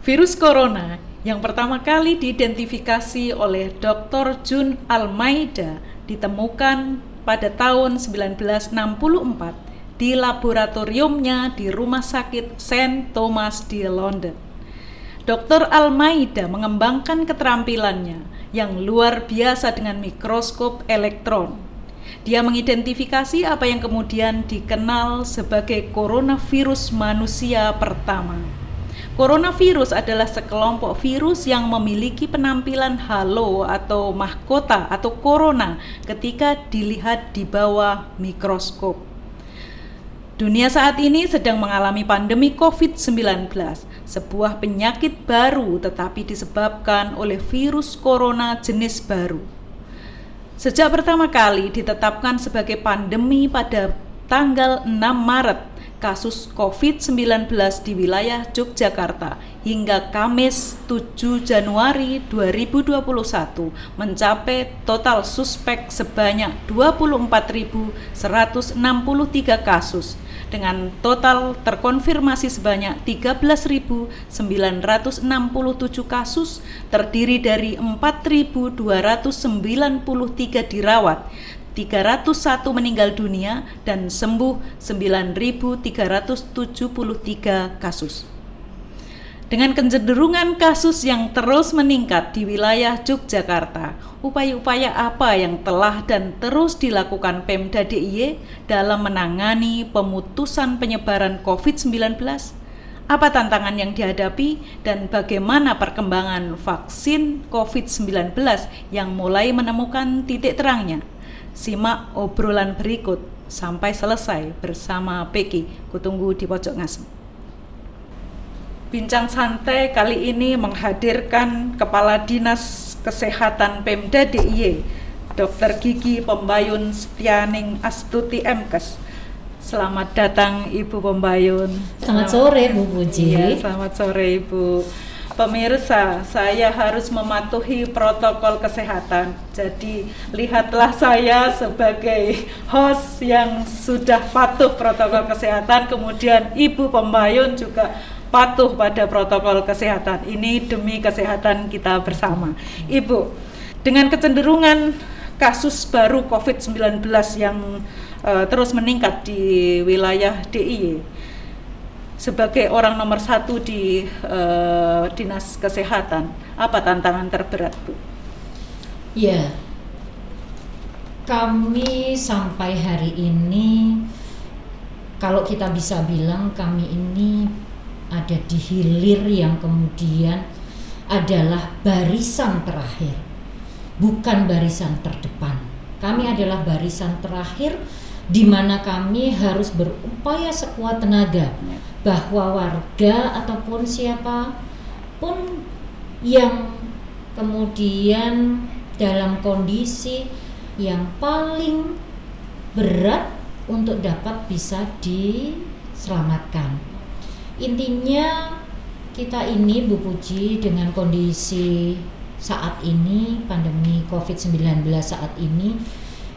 Virus corona yang pertama kali diidentifikasi oleh Dr. Jun Almeida ditemukan pada tahun 1964 di laboratoriumnya di Rumah Sakit St. Thomas di London. Dr. Almeida mengembangkan keterampilannya yang luar biasa dengan mikroskop elektron. Dia mengidentifikasi apa yang kemudian dikenal sebagai coronavirus manusia pertama. Coronavirus adalah sekelompok virus yang memiliki penampilan halo atau mahkota atau corona ketika dilihat di bawah mikroskop. Dunia saat ini sedang mengalami pandemi COVID-19, sebuah penyakit baru tetapi disebabkan oleh virus corona jenis baru. Sejak pertama kali ditetapkan sebagai pandemi pada tanggal 6 Maret kasus COVID-19 di wilayah Yogyakarta hingga Kamis 7 Januari 2021 mencapai total suspek sebanyak 24.163 kasus dengan total terkonfirmasi sebanyak 13.967 kasus terdiri dari 4.293 dirawat 301 meninggal dunia dan sembuh 9.373 kasus. Dengan kecenderungan kasus yang terus meningkat di wilayah Yogyakarta, upaya-upaya apa yang telah dan terus dilakukan Pemda DIY dalam menangani pemutusan penyebaran COVID-19? Apa tantangan yang dihadapi dan bagaimana perkembangan vaksin COVID-19 yang mulai menemukan titik terangnya? Simak obrolan berikut sampai selesai bersama Peki. Kutunggu di pojok ngasem. Bincang santai kali ini menghadirkan Kepala Dinas Kesehatan Pemda DIY, Dr. Gigi Pembayun Setianing Astuti MKes. Selamat datang Ibu Pembayun. Selamat sore Bu Puji. Iya, selamat sore Ibu. Pemirsa, saya harus mematuhi protokol kesehatan. Jadi, lihatlah saya sebagai host yang sudah patuh protokol kesehatan, kemudian Ibu Pembayun juga patuh pada protokol kesehatan. Ini demi kesehatan kita bersama. Ibu, dengan kecenderungan kasus baru COVID-19 yang uh, terus meningkat di wilayah DIY, sebagai orang nomor satu di uh, dinas kesehatan, apa tantangan terberat, Bu? Ya, kami sampai hari ini, kalau kita bisa bilang kami ini ada di hilir yang kemudian adalah barisan terakhir, bukan barisan terdepan. Kami adalah barisan terakhir di mana kami harus berupaya sekuat tenaga ya. Bahwa warga ataupun siapa pun yang kemudian dalam kondisi yang paling berat untuk dapat bisa diselamatkan. Intinya kita ini Bu Puji dengan kondisi saat ini pandemi Covid-19 saat ini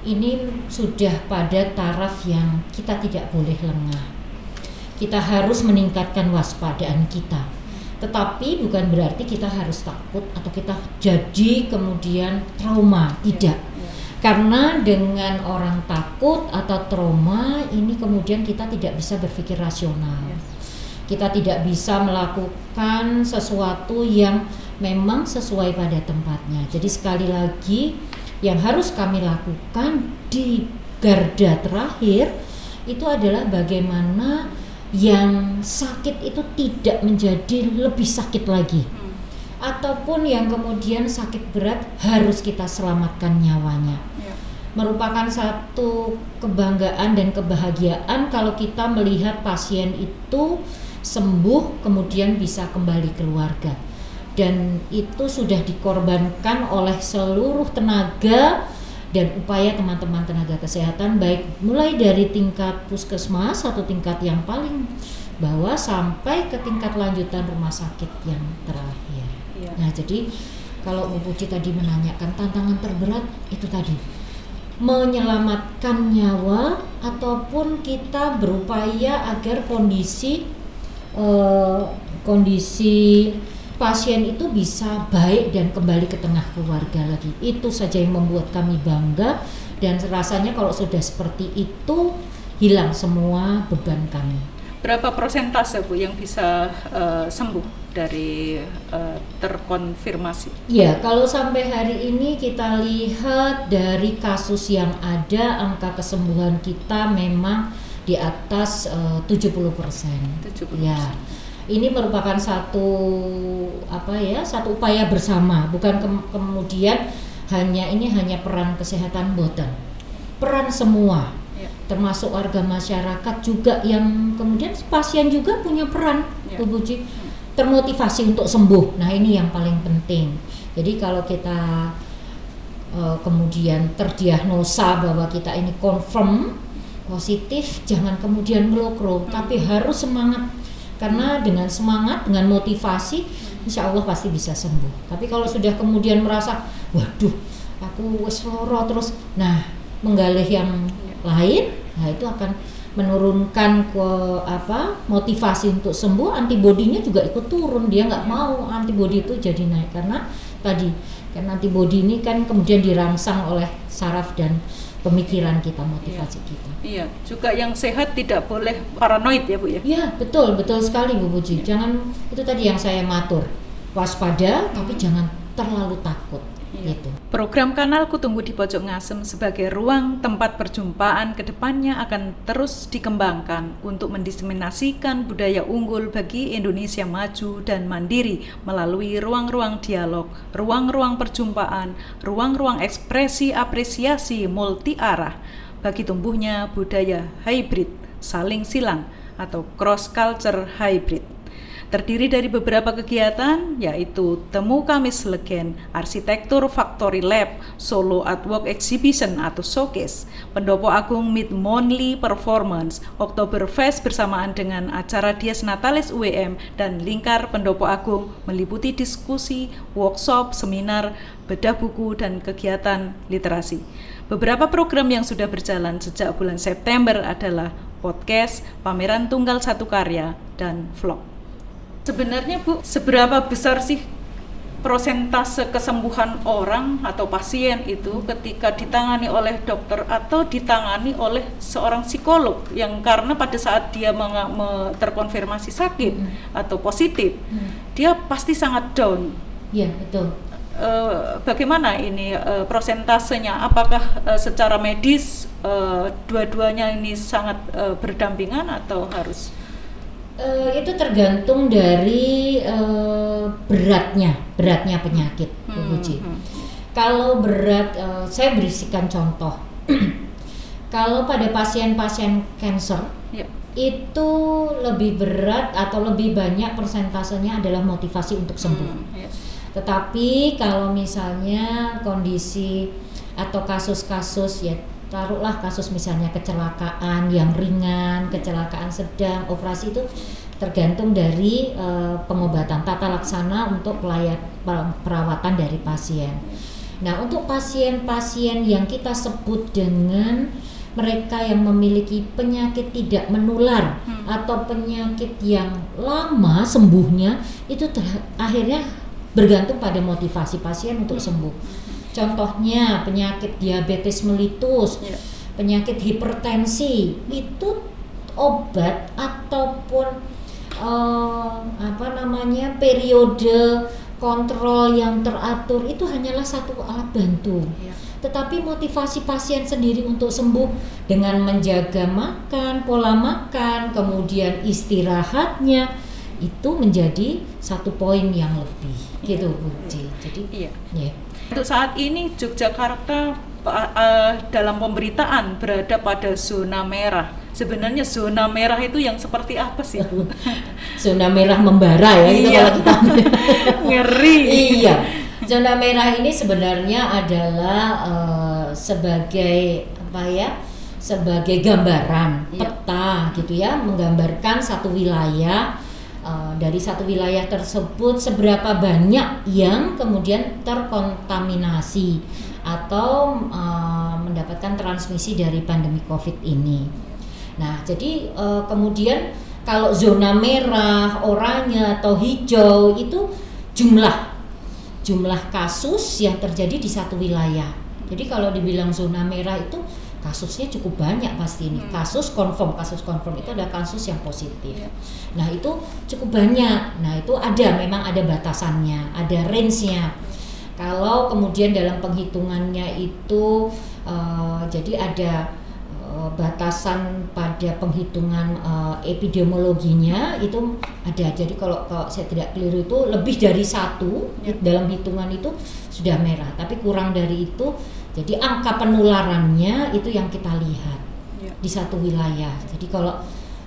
ini sudah pada taraf yang kita tidak boleh lengah. Kita harus meningkatkan waspadaan kita. Tetapi bukan berarti kita harus takut atau kita jadi kemudian trauma, tidak. Karena dengan orang takut atau trauma ini kemudian kita tidak bisa berpikir rasional. Kita tidak bisa melakukan sesuatu yang memang sesuai pada tempatnya. Jadi sekali lagi yang harus kami lakukan di garda terakhir itu adalah bagaimana yang sakit itu tidak menjadi lebih sakit lagi hmm. ataupun yang kemudian sakit berat harus kita selamatkan nyawanya ya. merupakan satu kebanggaan dan kebahagiaan kalau kita melihat pasien itu sembuh kemudian bisa kembali keluarga dan itu sudah dikorbankan oleh seluruh tenaga dan upaya teman-teman tenaga kesehatan baik mulai dari tingkat puskesmas atau tingkat yang paling bawah sampai ke tingkat lanjutan rumah sakit yang terakhir. Ya. Nah, jadi kalau Bu Puji tadi menanyakan tantangan terberat itu tadi menyelamatkan nyawa ataupun kita berupaya agar kondisi uh, kondisi pasien itu bisa baik dan kembali ke tengah keluarga lagi. Itu saja yang membuat kami bangga dan rasanya kalau sudah seperti itu hilang semua beban kami. Berapa persentase Bu yang bisa uh, sembuh dari uh, terkonfirmasi? Ya, kalau sampai hari ini kita lihat dari kasus yang ada angka kesembuhan kita memang di atas uh, 70 persen. Ya, ini merupakan satu apa ya satu upaya bersama, bukan ke kemudian hanya ini hanya peran kesehatan boten, peran semua termasuk warga masyarakat juga yang kemudian pasien juga punya peran ya. Bu termotivasi untuk sembuh. Nah, ini yang paling penting. Jadi kalau kita uh, kemudian terdiagnosa bahwa kita ini confirm positif, jangan kemudian melokro, hmm. tapi harus semangat karena dengan semangat, dengan motivasi, insya Allah pasti bisa sembuh. Tapi kalau sudah kemudian merasa, waduh, aku wes terus, nah menggalih yang lain nah itu akan menurunkan ke apa motivasi untuk sembuh. Antibodinya juga ikut turun dia nggak mau antibodi itu jadi naik. Karena tadi kan antibodi ini kan kemudian dirangsang oleh saraf dan pemikiran kita motivasi iya. kita. Iya juga yang sehat tidak boleh paranoid ya bu ya? Iya betul betul sekali bu Puji. Iya. jangan itu tadi yang saya matur. Waspada tapi jangan terlalu takut Iya. Gitu. Program Kanalku Tunggu di Pojok Ngasem sebagai ruang tempat perjumpaan ke depannya akan terus dikembangkan untuk mendiseminasikan budaya unggul bagi Indonesia maju dan mandiri melalui ruang-ruang dialog, ruang-ruang perjumpaan, ruang-ruang ekspresi apresiasi multi arah bagi tumbuhnya budaya hybrid, saling silang atau cross culture hybrid terdiri dari beberapa kegiatan yaitu Temu Kamis Legen, Arsitektur Factory Lab, Solo Artwork Exhibition atau Showcase, Pendopo Agung Mid Monthly Performance, Oktoberfest bersamaan dengan acara Dies Natalis UEM dan Lingkar Pendopo Agung meliputi diskusi, workshop, seminar, bedah buku dan kegiatan literasi. Beberapa program yang sudah berjalan sejak bulan September adalah podcast, pameran tunggal satu karya, dan vlog. Sebenarnya Bu, seberapa besar sih prosentase kesembuhan orang atau pasien itu ketika ditangani oleh dokter atau ditangani oleh seorang psikolog yang karena pada saat dia terkonfirmasi sakit hmm. atau positif hmm. dia pasti sangat down. Iya betul. Uh, bagaimana ini uh, prosentasenya? Apakah uh, secara medis uh, dua-duanya ini sangat uh, berdampingan atau harus? Uh, itu tergantung dari uh, beratnya beratnya penyakit hmm, Bu hmm. Kalau berat, uh, saya berisikan contoh. Kalau pada pasien-pasien cancer yeah. itu lebih berat atau lebih banyak persentasenya adalah motivasi untuk sembuh. Hmm, yeah. Tetapi kalau misalnya kondisi atau kasus-kasus ya taruhlah kasus misalnya kecelakaan yang ringan, kecelakaan sedang, operasi itu tergantung dari uh, pengobatan tata laksana untuk pelayat, perawatan dari pasien. Nah, untuk pasien-pasien yang kita sebut dengan mereka yang memiliki penyakit tidak menular hmm. atau penyakit yang lama sembuhnya itu akhirnya bergantung pada motivasi pasien untuk hmm. sembuh. Contohnya penyakit diabetes melitus, yeah. penyakit hipertensi itu obat ataupun uh, apa namanya periode kontrol yang teratur itu hanyalah satu alat bantu. Yeah. Tetapi motivasi pasien sendiri untuk sembuh dengan menjaga makan, pola makan, kemudian istirahatnya itu menjadi satu poin yang lebih gitu Bu Jadi iya. Yeah. Untuk saat ini Yogyakarta uh, dalam pemberitaan berada pada zona merah. Sebenarnya zona merah itu yang seperti apa sih? zona merah membara ya gitu iya. kalau kita ngeri. iya. Zona merah ini sebenarnya adalah uh, sebagai apa ya? Sebagai gambaran iya. peta gitu ya, menggambarkan satu wilayah uh, dari satu wilayah tersebut seberapa banyak yang kemudian terkontaminasi atau uh, mendapatkan transmisi dari pandemi COVID ini. Nah, jadi uh, kemudian kalau zona merah, oranye atau hijau itu jumlah jumlah kasus yang terjadi di satu wilayah. Jadi kalau dibilang zona merah itu kasusnya cukup banyak pasti ini. Hmm. Kasus confirm, kasus confirm itu ada kasus yang positif. Iya. Nah itu cukup banyak. Nah itu ada memang ada batasannya, ada range-nya. Kalau kemudian dalam penghitungannya itu eh, jadi ada batasan pada penghitungan eh, epidemiologinya itu ada. Jadi kalau kalau saya tidak keliru itu lebih dari satu Ya. dalam hitungan itu sudah merah. Tapi kurang dari itu jadi angka penularannya itu yang kita lihat Iya. di satu wilayah. Jadi kalau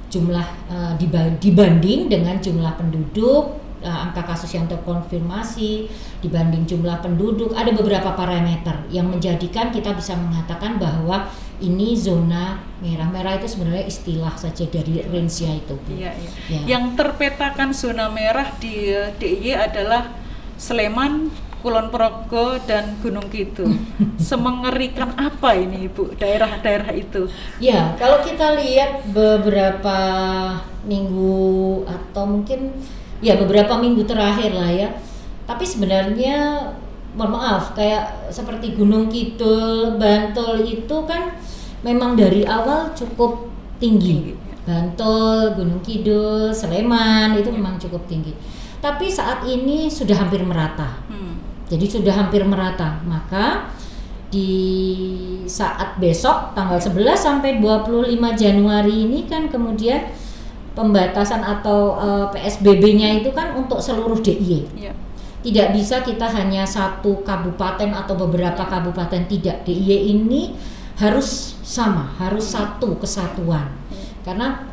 jumlah eh, diba- dibanding dengan jumlah penduduk, eh, angka kasus yang terkonfirmasi dibanding jumlah penduduk, ada beberapa parameter yang menjadikan kita bisa mengatakan bahwa ini zona merah. Merah itu sebenarnya istilah saja dari range-nya itu. Bu. Iya, iya. Ya. Yang terpetakan zona merah di DIY adalah Sleman, Kulon Progo, dan Gunung Kidul. Semengerikan apa ini, Ibu, daerah-daerah itu? Ya, kalau kita lihat beberapa minggu atau mungkin ya beberapa minggu terakhir lah ya. Tapi sebenarnya mohon maaf kayak seperti Gunung Kidul, Bantul itu kan memang dari awal cukup tinggi. Ya. Bantul, Gunung Kidul, Sleman itu memang cukup tinggi. Tapi saat ini sudah hampir merata. Hmm. Jadi sudah hampir merata. Maka di saat besok tanggal 11 sampai 25 Januari ini kan kemudian pembatasan atau eh, PSBB-nya itu kan untuk seluruh DIY. Iya. Tidak bisa kita hanya satu kabupaten atau beberapa kabupaten tidak. DIY ini harus sama, harus satu kesatuan. Karena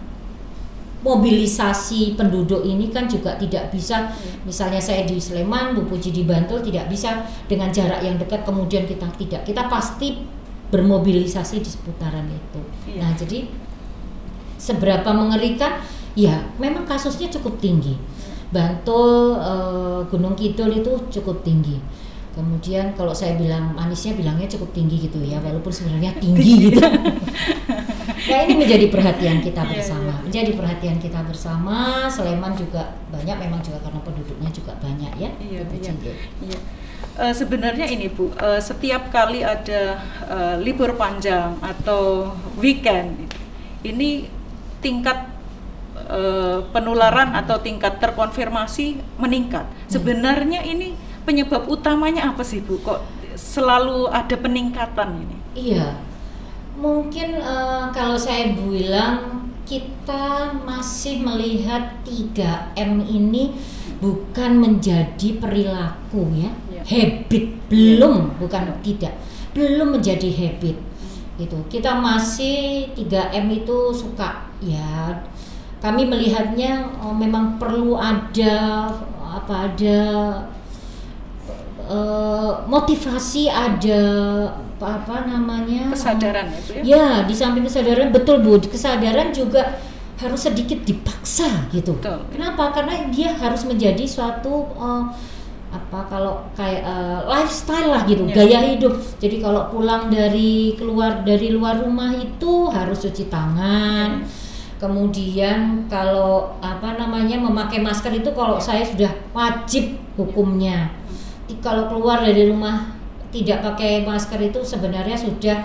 mobilisasi penduduk ini kan juga tidak bisa misalnya saya di Sleman, Bu Puji di Bantul tidak bisa dengan jarak yang dekat kemudian kita tidak. Kita pasti bermobilisasi di seputaran itu. Iya. Nah, jadi seberapa mengerikan? Ya, memang kasusnya cukup tinggi. Bantul, eh, Gunung Kidul itu cukup tinggi. Kemudian kalau saya bilang manisnya bilangnya cukup tinggi gitu ya, walaupun sebenarnya tinggi gitu. nah ini menjadi perhatian kita Iya, bersama, iya. menjadi perhatian kita bersama. Sleman juga banyak, memang juga karena penduduknya juga banyak ya. Iya, Bu iya. Iya. Eh, sebenarnya ini Bu, eh, setiap kali ada eh, libur panjang atau weekend, ini tingkat eh, penularan atau tingkat terkonfirmasi meningkat. Sebenarnya ini penyebab utamanya apa sih Bu? Kok selalu ada peningkatan ini? Iya, mungkin eh, kalau saya bilang kita masih melihat 3M ini bukan menjadi perilaku ya, Iya. habit belum, bukan tidak, belum menjadi habit. Gitu. Kita masih 3M itu suka ya kami melihatnya oh, memang perlu ada apa ada eh, motivasi ada apa, apa namanya Kesadaran itu ya? ya di samping kesadaran betul bu kesadaran juga harus sedikit dipaksa gitu Betul. kenapa karena dia harus menjadi suatu eh, apa kalau kayak eh, lifestyle lah gitu Ya. gaya hidup. Jadi kalau pulang dari keluar dari luar rumah itu harus cuci tangan. Kemudian kalau apa namanya memakai masker itu kalau saya sudah wajib hukumnya. Di- kalau keluar dari rumah tidak pakai masker itu sebenarnya sudah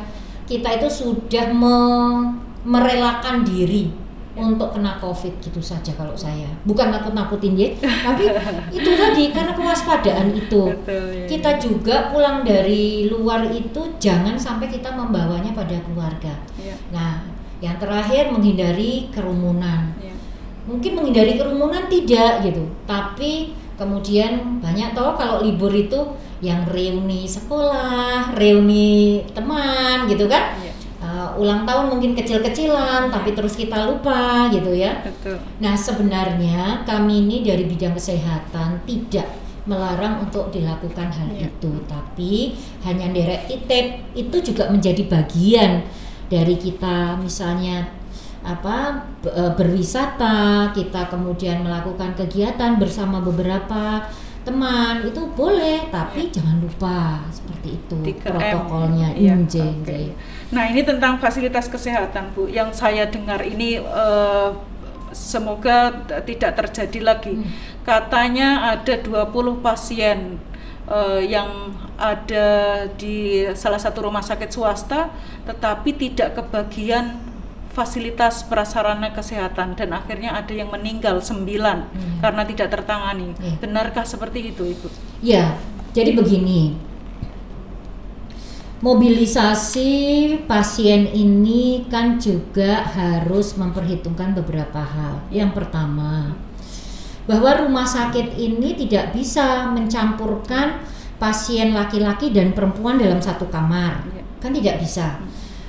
kita itu sudah me- merelakan diri untuk kena covid gitu saja kalau saya. Bukan nakut nakutin ya tapi itu tadi karena kewaspadaan itu. Betul, ya. kita juga pulang dari luar itu jangan sampai kita membawanya pada keluarga. Ya, nah yang terakhir menghindari kerumunan. Ya. mungkin menghindari kerumunan tidak gitu tapi kemudian banyak toh kalau libur itu yang reuni sekolah reuni teman gitu kan? Ya, Uh, ulang tahun mungkin kecil-kecilan tapi terus kita lupa gitu ya betul. nah sebenarnya kami ini dari bidang kesehatan tidak melarang untuk dilakukan hal Iya. itu tapi hanya derek titip itu juga menjadi bagian dari kita misalnya apa eh, berwisata kita kemudian melakukan kegiatan bersama beberapa teman itu boleh tapi jangan lupa seperti itu 3M. protokolnya Iya, oke. Inje. Nah ini tentang fasilitas kesehatan Bu, yang saya dengar ini eh, semoga tidak terjadi lagi. Hmm. Katanya ada 20 pasien uh, yang ada di salah satu rumah sakit swasta tetapi tidak kebagian fasilitas prasarana kesehatan dan akhirnya ada yang meninggal sembilan hmm. karena tidak tertangani. Yeah. Benarkah seperti itu, Ibu? Ya, jadi begini. Mobilisasi pasien ini kan juga harus memperhitungkan beberapa hal. Yang pertama, bahwa rumah sakit ini tidak bisa mencampurkan pasien laki-laki dan perempuan dalam satu kamar. Yeah. Kan tidak bisa.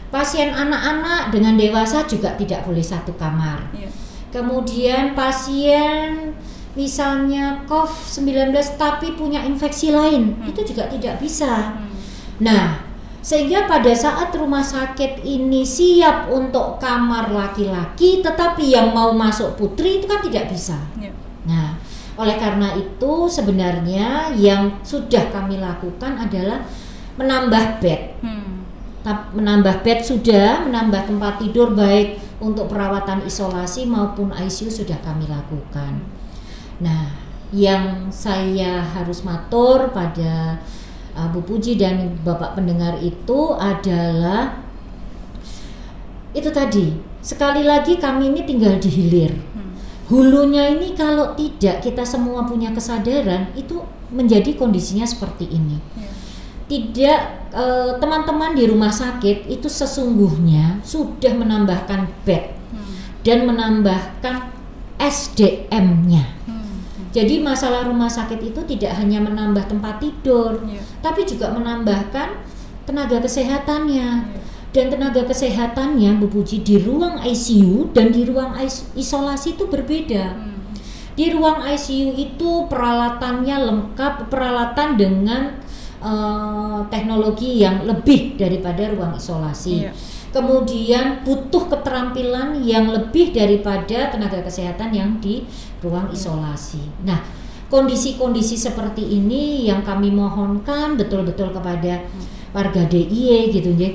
Pasien anak-anak dengan dewasa juga tidak boleh satu kamar. Yeah. Kemudian pasien misalnya COVID-19 tapi punya infeksi lain, hmm. itu juga tidak bisa. Hmm. Nah, sehingga pada saat rumah sakit ini siap untuk kamar laki-laki tetapi yang mau masuk putri itu kan tidak bisa. Yeah. Nah, oleh karena itu sebenarnya yang sudah kami lakukan adalah menambah bed. Hmm menambah bed sudah, menambah tempat tidur baik untuk perawatan isolasi maupun ICU sudah kami lakukan. Nah, yang saya harus matur pada uh, Bu Puji dan Bapak pendengar itu adalah itu tadi. Sekali lagi kami ini tinggal di hilir. Hmm. Hulunya ini kalau tidak kita semua punya kesadaran itu menjadi kondisinya seperti ini. Yeah tidak eh, teman-teman di rumah sakit itu sesungguhnya sudah menambahkan bed hmm. dan menambahkan SDM-nya. Hmm. Jadi masalah rumah sakit itu tidak hanya menambah tempat tidur, yeah. tapi juga menambahkan tenaga kesehatannya. Yeah. Dan tenaga kesehatannya Bu Puji di ruang ICU dan di ruang isolasi itu berbeda. Hmm. Di ruang ICU itu peralatannya lengkap, peralatan dengan uh, teknologi yang lebih daripada ruang isolasi. Iya. Kemudian butuh keterampilan yang lebih daripada tenaga kesehatan yang di ruang iya. isolasi. Nah, kondisi-kondisi seperti ini yang kami mohonkan betul-betul kepada warga DIY gitu ya.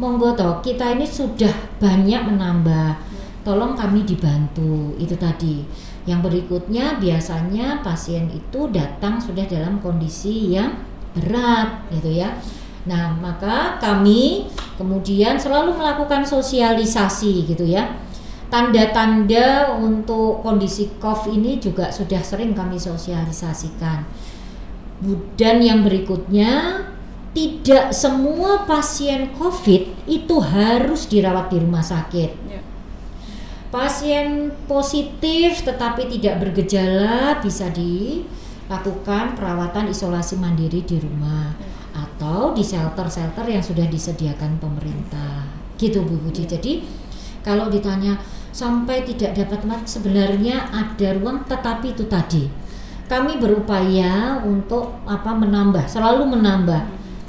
Monggo toh, kita ini sudah banyak menambah. Tolong kami dibantu. Itu tadi. Yang berikutnya biasanya pasien itu datang sudah dalam kondisi yang berat gitu ya. Nah, maka kami kemudian selalu melakukan sosialisasi gitu ya. Tanda-tanda untuk kondisi COVID ini juga sudah sering kami sosialisasikan. Dan yang berikutnya, tidak semua pasien COVID itu harus dirawat di rumah sakit. Ya. Pasien positif tetapi tidak bergejala bisa di lakukan perawatan isolasi mandiri di rumah atau di shelter-shelter yang sudah disediakan pemerintah. Gitu Bu Budi. Iya. Jadi kalau ditanya sampai tidak dapat tempat sebenarnya ada ruang tetapi itu tadi kami berupaya untuk apa menambah selalu menambah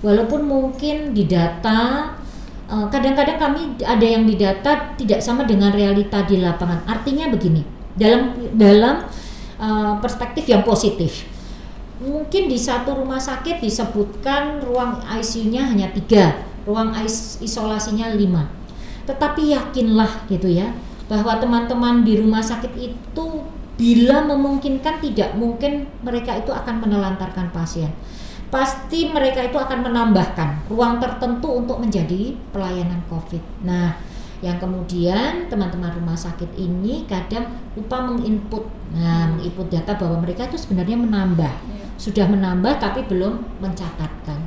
walaupun mungkin di data eh, kadang-kadang kami ada yang di data tidak sama dengan realita di lapangan artinya begini dalam dalam uh, perspektif yang positif mungkin di satu rumah sakit disebutkan ruang ICU-nya hanya tiga, ruang isolasinya lima. Tetapi yakinlah gitu ya bahwa teman-teman di rumah sakit itu bila memungkinkan tidak mungkin mereka itu akan menelantarkan pasien. Pasti mereka itu akan menambahkan ruang tertentu untuk menjadi pelayanan COVID. Nah, yang kemudian teman-teman rumah sakit ini kadang lupa menginput, nah menginput data bahwa mereka itu sebenarnya menambah sudah menambah tapi belum mencatatkan.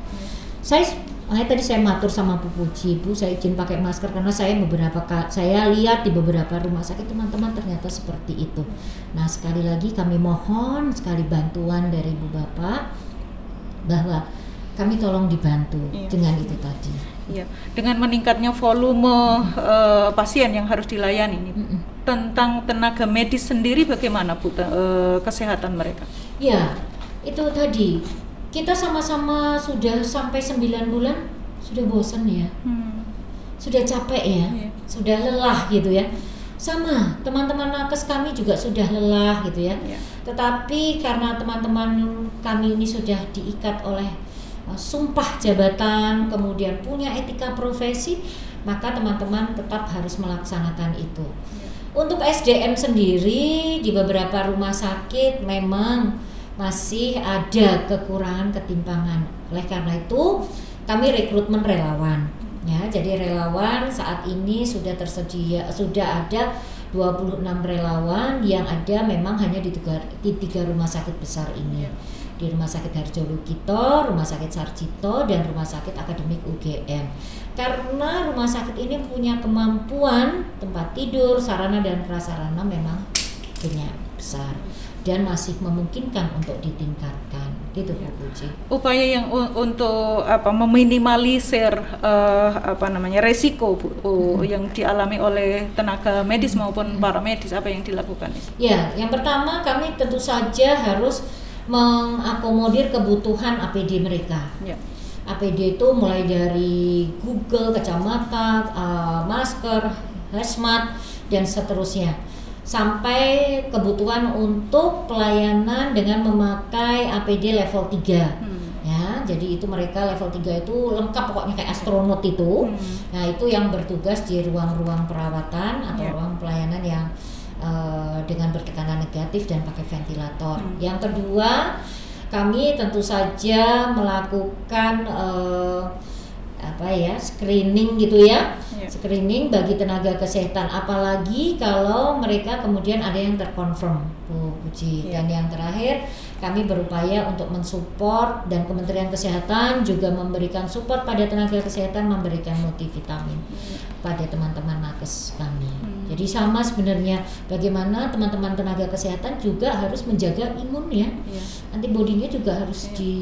Saya makanya tadi saya matur sama Bu Puji, Bu saya izin pakai masker karena saya beberapa saya lihat di beberapa rumah sakit teman-teman ternyata seperti itu. Nah sekali lagi kami mohon sekali bantuan dari Ibu Bapak bahwa kami tolong dibantu iya. dengan itu tadi. Iya, dengan meningkatnya volume uh, pasien yang harus dilayani ini. Mm -mm. Tentang tenaga medis sendiri bagaimana Bu uh, kesehatan mereka? Iya, itu tadi kita sama-sama sudah sampai 9 bulan sudah bosan ya hmm. sudah capek ya yeah. sudah lelah gitu ya sama teman-teman nakes kami juga sudah lelah gitu ya yeah. tetapi karena teman-teman kami ini sudah diikat oleh uh, sumpah jabatan kemudian punya etika profesi maka teman-teman tetap harus melaksanakan itu yeah. Untuk SDM sendiri di beberapa rumah sakit memang masih ada kekurangan ketimpangan. Oleh karena itu, kami rekrutmen relawan. Ya, jadi relawan saat ini sudah tersedia sudah ada 26 relawan yang ada memang hanya di tiga, di tiga rumah sakit besar ini di Rumah Sakit Harjo Lukito, Rumah Sakit Sarjito, dan Rumah Sakit Akademik UGM. Karena rumah sakit ini punya kemampuan tempat tidur, sarana dan prasarana memang punya besar dan masih memungkinkan untuk ditingkatkan gitu Bu Puji. Upaya yang untuk apa meminimalisir uh, apa namanya resiko Bu hmm. yang dialami oleh tenaga medis maupun para medis apa yang dilakukan? Ya, yang pertama kami tentu saja harus mengakomodir kebutuhan APD mereka. Ya. APD itu mulai dari Google, kacamata, uh, masker, hazmat dan seterusnya sampai kebutuhan untuk pelayanan dengan memakai APD level 3. Hmm. Ya, jadi itu mereka level 3 itu lengkap pokoknya kayak astronot itu. Hmm. Nah, itu yang bertugas di ruang-ruang perawatan atau yeah. ruang pelayanan yang uh, dengan bertekanan negatif dan pakai ventilator. Hmm. Yang kedua, kami tentu saja melakukan uh, apa ya screening gitu ya yeah. screening bagi tenaga kesehatan apalagi kalau mereka kemudian ada yang terkonfirm Bu Puji yeah. dan yang terakhir kami berupaya untuk mensupport dan Kementerian Kesehatan juga memberikan support pada tenaga kesehatan memberikan multivitamin hmm. pada teman-teman nakes kami. Hmm. Jadi sama sebenarnya bagaimana teman-teman tenaga kesehatan juga harus menjaga imun ya. Yeah. Antibodinya juga harus yeah. di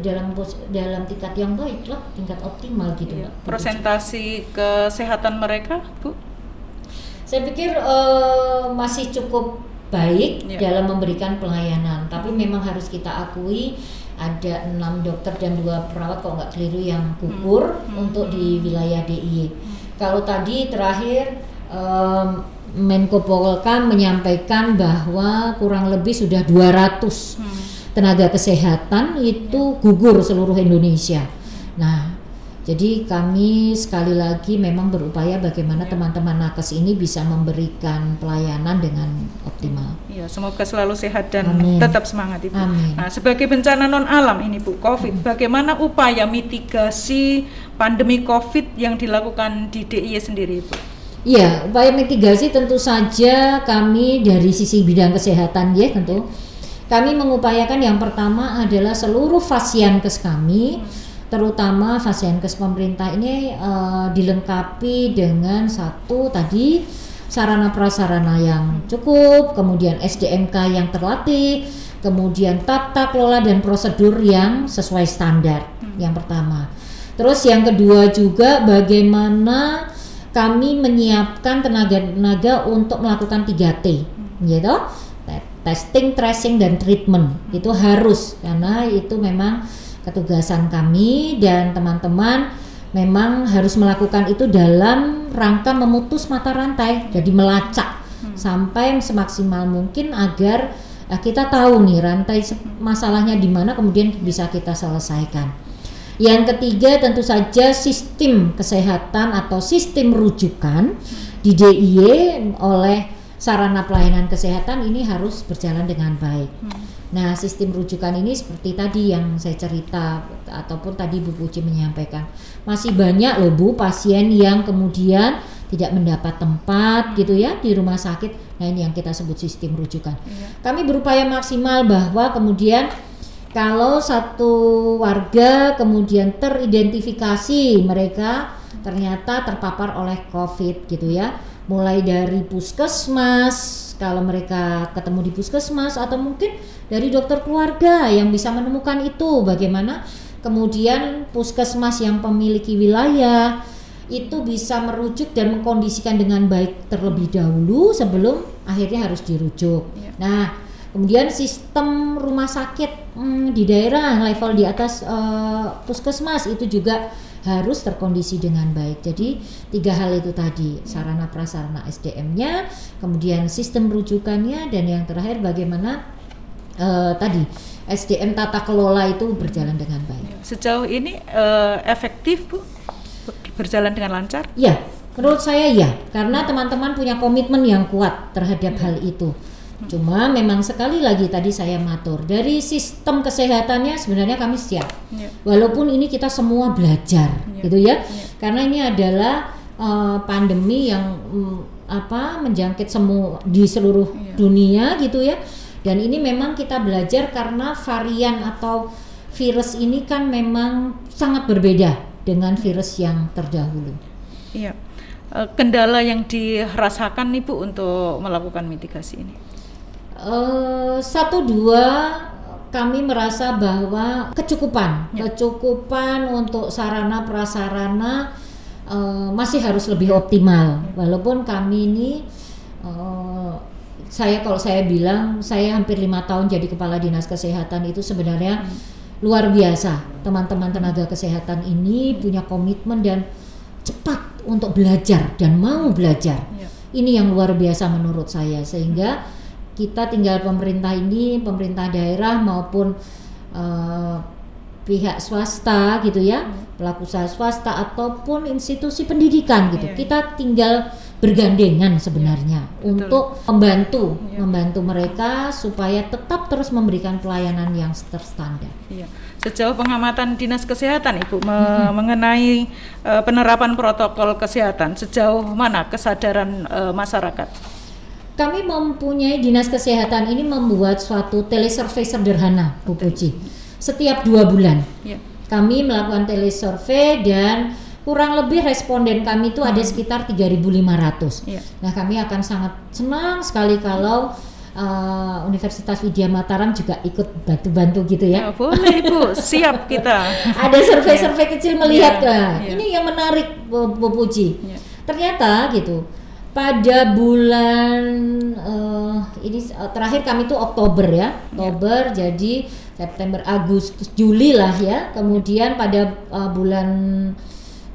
dalam dalam tingkat yang baik lah, tingkat optimal gitu. Yeah. Presentasi kesehatan mereka, Bu? Saya pikir uh, masih cukup baik yeah. dalam memberikan pelayanan. Tapi memang harus kita akui ada enam dokter dan dua perawat kalau nggak keliru yang gugur hmm. hmm. untuk di wilayah DIY. Hmm. Kalau tadi terakhir um, Menko Polkam menyampaikan bahwa kurang lebih sudah 200 hmm. tenaga kesehatan itu gugur seluruh Indonesia. Nah, jadi kami sekali lagi memang berupaya bagaimana teman-teman nakes ini bisa memberikan pelayanan dengan optimal. Ya, semoga selalu sehat dan Amin. tetap semangat Ibu. Amin. Nah, sebagai bencana non alam ini Bu, Covid, hmm. bagaimana upaya mitigasi pandemi Covid yang dilakukan di DIY sendiri Bu? Iya, upaya mitigasi tentu saja kami dari sisi bidang kesehatan ya tentu. Kami mengupayakan yang pertama adalah seluruh kes kami terutama Fasienkes pemerintah ini uh, dilengkapi dengan satu tadi sarana prasarana yang cukup, kemudian SDMK yang terlatih, kemudian tata kelola dan prosedur yang sesuai standar. Hmm. Yang pertama. Terus yang kedua juga bagaimana kami menyiapkan tenaga-tenaga untuk melakukan 3T, hmm. gitu. Testing, tracing dan treatment. Itu harus karena itu memang ketugasan kami dan teman-teman memang harus melakukan itu dalam rangka memutus mata rantai jadi melacak hmm. sampai semaksimal mungkin agar uh, kita tahu nih rantai masalahnya di mana kemudian bisa kita selesaikan. Yang ketiga tentu saja sistem kesehatan atau sistem rujukan di DIY oleh sarana pelayanan kesehatan ini harus berjalan dengan baik. Hmm. Nah, sistem rujukan ini seperti tadi yang saya cerita ataupun tadi Bu Puji menyampaikan, masih banyak loh Bu pasien yang kemudian tidak mendapat tempat gitu ya di rumah sakit. Nah, ini yang kita sebut sistem rujukan. Iya. Kami berupaya maksimal bahwa kemudian kalau satu warga kemudian teridentifikasi mereka ternyata terpapar oleh COVID gitu ya, mulai dari puskesmas kalau mereka ketemu di puskesmas atau mungkin dari dokter keluarga yang bisa menemukan itu bagaimana kemudian puskesmas yang memiliki wilayah itu bisa merujuk dan mengkondisikan dengan baik terlebih dahulu sebelum akhirnya harus dirujuk. Ya. Nah, kemudian sistem rumah sakit hmm, di daerah level di atas uh, puskesmas itu juga harus terkondisi dengan baik. Jadi tiga hal itu tadi sarana prasarana SDM-nya, kemudian sistem rujukannya, dan yang terakhir bagaimana uh, tadi SDM tata kelola itu berjalan dengan baik. Sejauh ini uh, efektif bu berjalan dengan lancar? Ya, Menurut saya ya, karena teman-teman punya komitmen yang kuat terhadap hal itu. Cuma memang sekali lagi tadi saya matur dari sistem kesehatannya sebenarnya kami siap. Ya. Walaupun ini kita semua belajar, Ya. gitu ya. Ya. Karena ini adalah uh, pandemi yang mm, apa menjangkit semua di seluruh Ya. dunia gitu ya. Dan ini memang kita belajar karena varian atau virus ini kan memang sangat berbeda dengan virus yang terdahulu. Iya. Eh, Kendala yang dirasakan nih Bu untuk melakukan mitigasi ini. Eh, satu dua kami merasa bahwa kecukupan, Ya. kecukupan untuk sarana prasarana eh, masih harus lebih optimal. Walaupun kami ini, eh, saya kalau saya bilang saya hampir lima tahun jadi kepala dinas kesehatan itu sebenarnya luar biasa. Teman-teman tenaga kesehatan ini punya komitmen dan cepat untuk belajar dan mau belajar Ya. ini yang luar biasa menurut saya sehingga kita tinggal pemerintah ini pemerintah daerah maupun eh, pihak swasta gitu ya pelaku usaha swasta ataupun institusi pendidikan gitu Iya. kita tinggal bergandengan sebenarnya Betul. untuk membantu Iya. membantu mereka supaya tetap terus memberikan pelayanan yang terstandar Iya. Sejauh pengamatan dinas kesehatan Ibu me- mengenai eh, penerapan protokol kesehatan sejauh mana kesadaran eh, masyarakat? Kami mempunyai dinas kesehatan ini membuat suatu telesurvey sederhana, Bu Puji. Setiap dua bulan Ya. kami melakukan telesurvey dan kurang lebih responden kami itu ada sekitar 3.500. Iya. Nah kami akan sangat senang sekali kalau uh, Universitas Widya Mataram juga ikut bantu-bantu gitu Ya, ya. boleh Ibu, siap kita. Ada survei-survei kecil melihat Iya, nah, iya. ini yang menarik Bu, Bu Puji. Ya. Ternyata gitu pada bulan eh, ini eh, terakhir kami tuh Oktober ya, Oktober jadi September, Agustus, Juli lah ya. Kemudian pada eh, bulan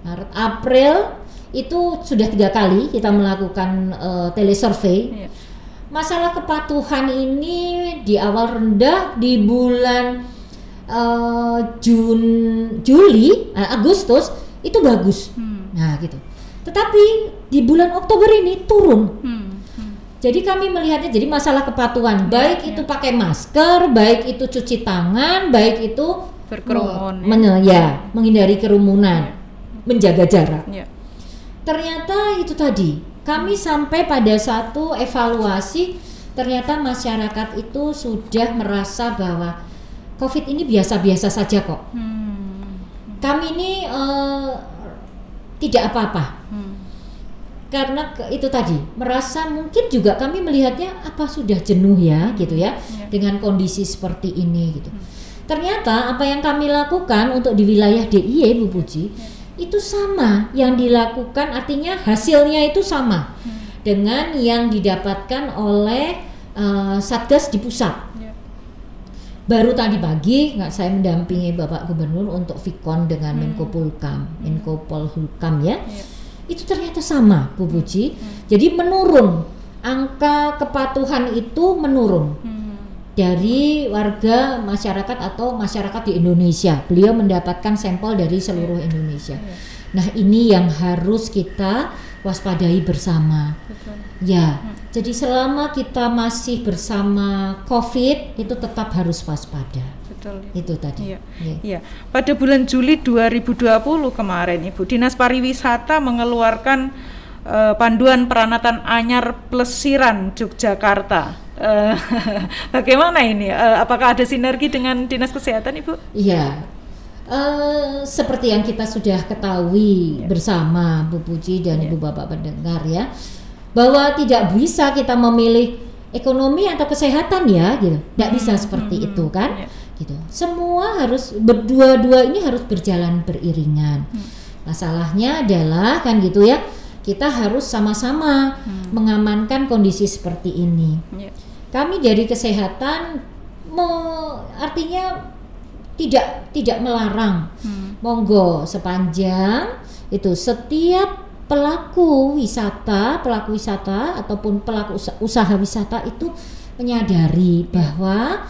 Maret, April itu sudah tiga kali kita melakukan eh, telesurvey. Iya. Masalah kepatuhan ini di awal rendah di bulan eh, Jun, Juli, eh, Agustus itu bagus. Hmm. Nah, gitu. Tetapi di bulan Oktober ini turun. Hmm. Hmm. Jadi kami melihatnya jadi masalah kepatuhan, baik itu pakai masker, baik itu cuci tangan, baik itu Berkerumun, men- ya, menghindari kerumunan, menjaga jarak. Ya. Ternyata itu tadi, kami sampai pada satu evaluasi ternyata masyarakat itu sudah merasa bahwa COVID ini biasa-biasa saja kok. Hmm. Kami ini eh, tidak apa-apa. Hmm. karena ke- itu tadi merasa mungkin juga kami melihatnya apa sudah jenuh ya gitu ya Ya. dengan kondisi seperti ini gitu. Ternyata apa yang kami lakukan untuk di wilayah DIY Bu Puji itu sama yang dilakukan artinya hasilnya itu sama dengan yang didapatkan oleh eh, Satgas di pusat. Baru tadi pagi nggak saya mendampingi Bapak Gubernur untuk Vikon dengan Menko Polhukam, Menko Polhukam ya Ya. itu ternyata sama Bu Puji. Jadi menurun angka kepatuhan itu menurun Hmm. dari warga masyarakat atau masyarakat di Indonesia. Beliau mendapatkan sampel dari seluruh Indonesia. Ya. Nah, ini yang harus kita waspadai bersama. Betul. Ya. Jadi selama kita masih bersama Covid itu tetap harus waspada. Betul. Itu tadi. Iya. Ya. Iya, pada bulan Juli 2020 kemarin Ibu Dinas Pariwisata mengeluarkan eh, panduan peranatan anyar plesiran Yogyakarta. Eh, bagaimana ini? Eh, apakah ada sinergi dengan Dinas Kesehatan Ibu? Iya. Eh, seperti yang kita sudah ketahui Ya. bersama Bu Puji dan Ya. Ibu Bapak pendengar ya, bahwa tidak bisa kita memilih ekonomi atau kesehatan ya, gitu. Tidak bisa Hmm, seperti hmm, itu kan, ya. gitu. Semua harus berdua-dua ini harus berjalan beriringan. Hmm. Masalahnya adalah kan gitu ya, kita harus sama-sama Hmm. mengamankan kondisi seperti ini Ya. kami dari kesehatan me- artinya tidak tidak melarang. Hmm. monggo sepanjang itu setiap pelaku wisata pelaku wisata ataupun pelaku usa- usaha wisata itu menyadari bahwa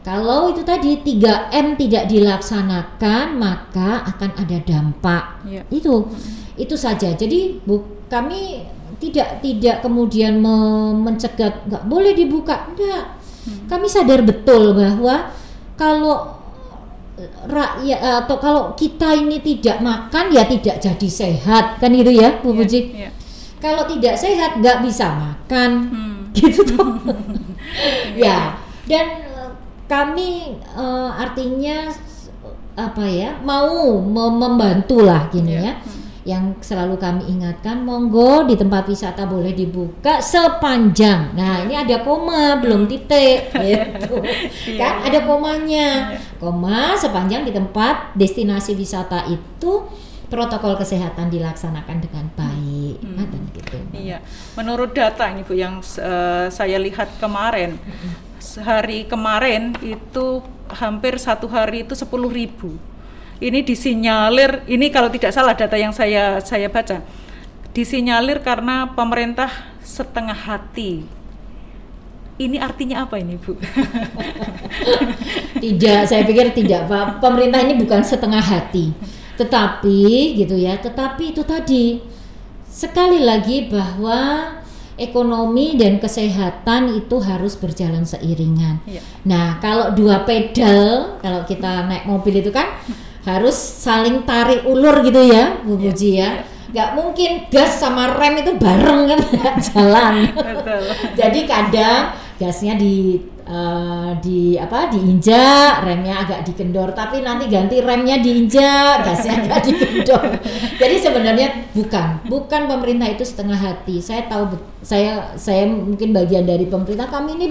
kalau itu tadi 3M tidak dilaksanakan maka akan ada dampak. Ya. itu itu saja. Jadi bu kami tidak tidak kemudian me- mencegat nggak boleh dibuka. Enggak kami sadar betul bahwa kalau rakyat atau kalau kita ini tidak makan ya tidak jadi sehat kan itu ya Bu Iya, Puji iya. kalau tidak sehat nggak bisa makan Hmm. gitu tuh ya dan eh, kami eh, artinya apa ya mau mem- membantu lah gini Iya. ya yang selalu kami ingatkan monggo di tempat wisata boleh dibuka sepanjang. Nah ini ada koma belum titik gitu. Kan? Ada komanya. Koma sepanjang di tempat destinasi wisata itu protokol kesehatan dilaksanakan dengan baik. Nah, dan gitu? Iya, menurut data ini Bu yang eh, saya lihat kemarin, sehari kemarin itu hampir satu hari itu 10.000 ribu. Ini disinyalir, ini kalau tidak salah data yang saya saya baca, disinyalir karena pemerintah setengah hati. Ini artinya apa ini Bu? Tidak, saya pikir tidak, Pak. Pemerintah ini bukan setengah hati. Tetapi gitu ya, tetapi itu tadi sekali lagi bahwa ekonomi dan kesehatan itu harus berjalan seiringan. Iya. Nah, kalau dua pedal, kalau kita naik mobil itu kan harus saling tarik ulur gitu ya, Bu Iya, Puji ya. iya. Nggak mungkin gas sama rem itu bareng kan jalan. Betul. Jadi kadang gasnya di eh, di apa diinjak, remnya agak dikendor, tapi nanti ganti remnya diinjak, gasnya agak dikendor. Jadi sebenarnya bukan, bukan pemerintah itu setengah hati. Saya tahu, saya saya mungkin bagian dari pemerintah. Kami ini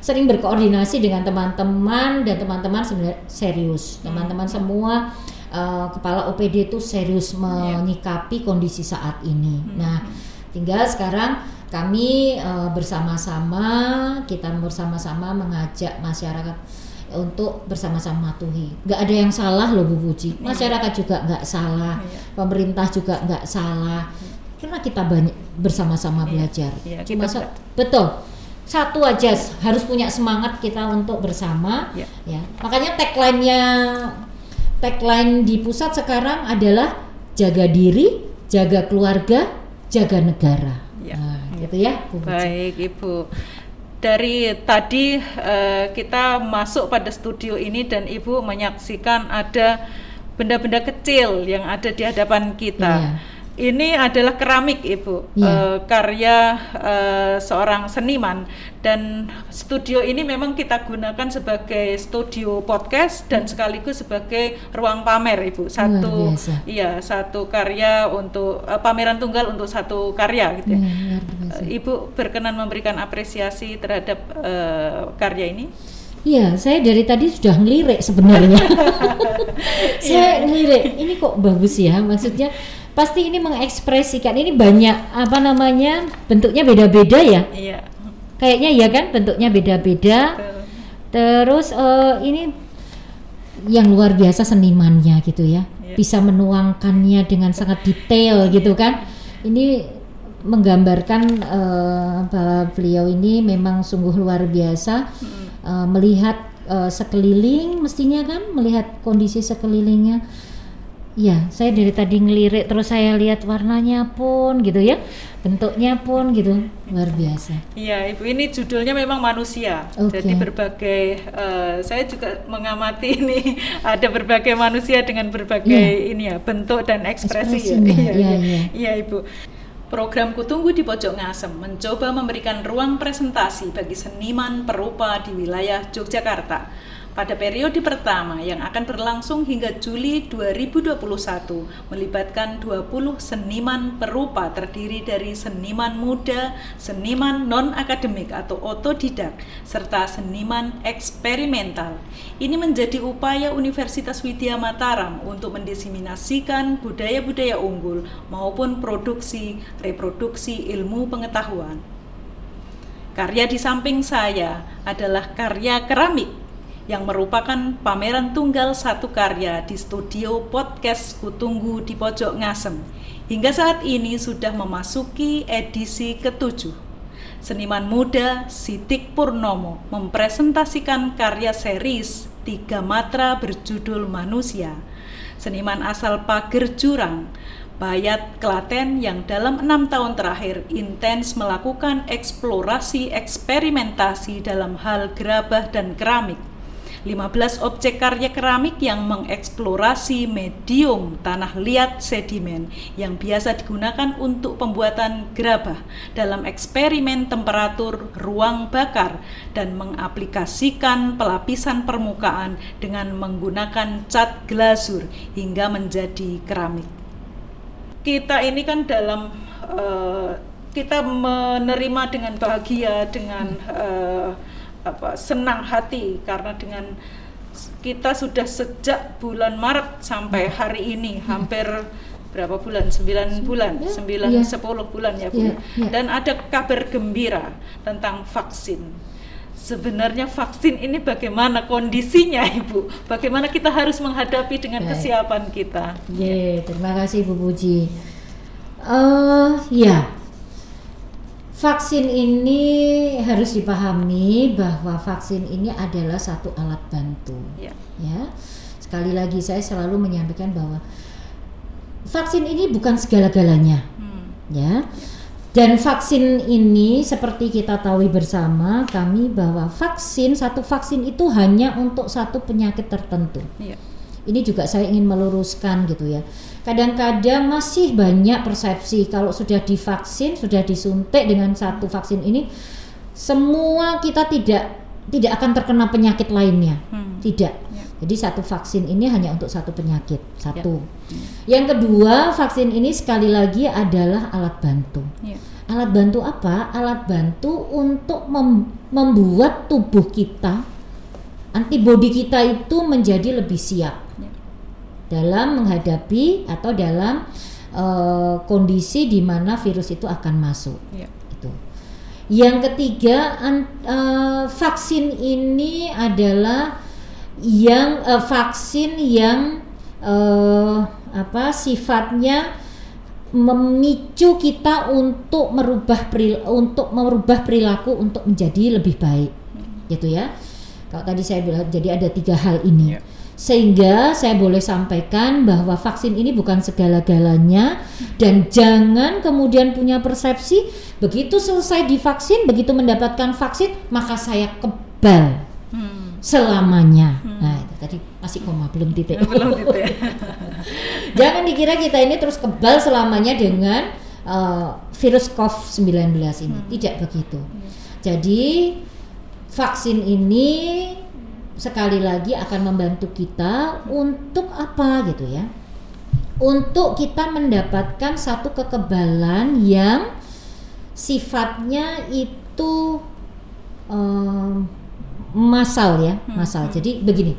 sering berkoordinasi dengan teman-teman dan teman-teman sebenarnya serius. Teman-teman semua eh, kepala OPD itu serius menyikapi kondisi saat ini. Nah, tinggal sekarang kami eh, bersama-sama kita bersama-sama mengajak masyarakat untuk bersama-sama matuhi. Nggak ada yang salah loh Bu Puji. Masyarakat juga nggak salah, Iya. pemerintah juga nggak salah. Karena kita banyak bersama-sama Iya, belajar. iya, Cuma betul. Satu aja harus punya semangat kita untuk bersama. Iya. Ya. Makanya tagline-nya tagline di pusat sekarang adalah jaga diri, jaga keluarga, jaga negara. Iya. Nah, gitu ya, Bu. Baik Ibu. Dari tadi eh, kita masuk pada studio ini dan Ibu menyaksikan ada benda-benda kecil yang ada di hadapan kita. Iya. Ini adalah keramik Ibu, Iya. Eh, karya eh, seorang seniman dan studio ini memang kita gunakan sebagai studio podcast dan sekaligus sebagai ruang pamer Ibu. Satu iya, satu karya untuk eh, pameran tunggal untuk satu karya gitu ya. Iya. Eh, Ibu berkenan memberikan apresiasi terhadap eh, karya ini. Iya, saya dari tadi sudah ngelirik sebenarnya. saya ngelirik, ini kok bagus ya, maksudnya pasti ini mengekspresikan ini banyak apa namanya bentuknya beda-beda ya. Iya. Kayaknya ya kan bentuknya beda-beda. Terus eh, ini yang luar biasa senimannya gitu ya, Iya. bisa menuangkannya dengan sangat detail gitu kan. Ini menggambarkan eh, bahwa beliau ini memang sungguh luar biasa Mm. eh, melihat eh, sekeliling, mestinya kan melihat kondisi sekelilingnya. Ya, saya dari tadi ngelirik terus saya lihat warnanya pun gitu ya, bentuknya pun gitu luar biasa. Iya, Ibu ini judulnya memang manusia. Oke. Jadi berbagai eh, saya juga mengamati ini ada berbagai manusia dengan berbagai ini ya bentuk dan ekspresi ya. Iya, iya, iya. iya. Iya, Ibu. Program Kutunggu di Pojok Ngasem mencoba memberikan ruang presentasi bagi seniman perupa di wilayah Yogyakarta. Pada periode pertama yang akan berlangsung hingga Juli 2021 melibatkan 20 seniman perupa terdiri dari seniman muda, seniman non-akademik atau otodidak, serta seniman eksperimental. Ini menjadi upaya Universitas Widya Mataram untuk mendiseminasikan budaya-budaya unggul maupun produksi reproduksi ilmu pengetahuan. Karya di samping saya adalah karya keramik yang merupakan pameran tunggal satu karya di studio podcast Kutunggu di Pojok Ngasem. Hingga saat ini sudah memasuki edisi ketujuh. Seniman muda Sitik Purnomo mempresentasikan karya series Tiga Matra berjudul Manusia. Seniman asal Pager Jurang Bayat Klaten yang dalam enam tahun terakhir intens melakukan eksplorasi eksperimentasi dalam hal gerabah dan keramik 15 objek karya keramik yang mengeksplorasi medium tanah liat sedimen yang biasa digunakan untuk pembuatan gerabah dalam eksperimen temperatur ruang bakar dan mengaplikasikan pelapisan permukaan dengan menggunakan cat glasur hingga menjadi keramik. Kita ini kan dalam uh, kita menerima dengan bahagia dengan uh, apa senang hati karena dengan kita sudah sejak bulan Maret sampai hmm. hari ini hmm. hampir berapa bulan? Sembilan bulan, ya, sembilan ya. sepuluh bulan ya bu. Ya, ya. Dan ada kabar gembira tentang vaksin. Sebenarnya vaksin ini bagaimana kondisinya ibu? Bagaimana kita harus menghadapi dengan Baik. kesiapan kita? Ya, terima kasih Bu Puji. Uh, ya, Vaksin ini harus dipahami bahwa vaksin ini adalah satu alat bantu. Ya. ya. Sekali lagi saya selalu menyampaikan bahwa vaksin ini bukan segala-galanya. Hmm. Ya. Dan vaksin ini seperti kita tahu bersama kami bahwa vaksin satu vaksin itu hanya untuk satu penyakit tertentu. Ya. Ini juga saya ingin meluruskan gitu ya kadang-kadang masih banyak persepsi kalau sudah divaksin, sudah disuntik dengan satu vaksin ini, semua kita tidak tidak akan terkena penyakit lainnya, hmm. tidak. Ya. Jadi satu vaksin ini hanya untuk satu penyakit, satu. Ya. Yang kedua, vaksin ini sekali lagi adalah alat bantu. Ya. Alat bantu apa? Alat bantu untuk mem membuat tubuh kita, antibodi kita itu menjadi lebih siap dalam menghadapi atau dalam uh, kondisi di mana virus itu akan masuk. Ya. Itu. Yang ketiga, an, uh, vaksin ini adalah yang uh, vaksin yang uh, apa sifatnya memicu kita untuk merubah peril untuk merubah perilaku untuk menjadi lebih baik, hmm. gitu ya. Kalau tadi saya bilang, jadi ada tiga hal ini. Yeah sehingga saya boleh sampaikan bahwa vaksin ini bukan segala-galanya dan jangan kemudian punya persepsi begitu selesai divaksin begitu mendapatkan vaksin maka saya kebal hmm. selamanya hmm. nah itu tadi masih koma belum titik belum titik jangan dikira kita ini terus kebal selamanya dengan uh, virus COVID-19 ini hmm. tidak begitu hmm. jadi vaksin ini sekali lagi akan membantu kita untuk apa gitu ya untuk kita mendapatkan satu kekebalan yang sifatnya itu um, masal ya hmm, masal hmm. jadi begini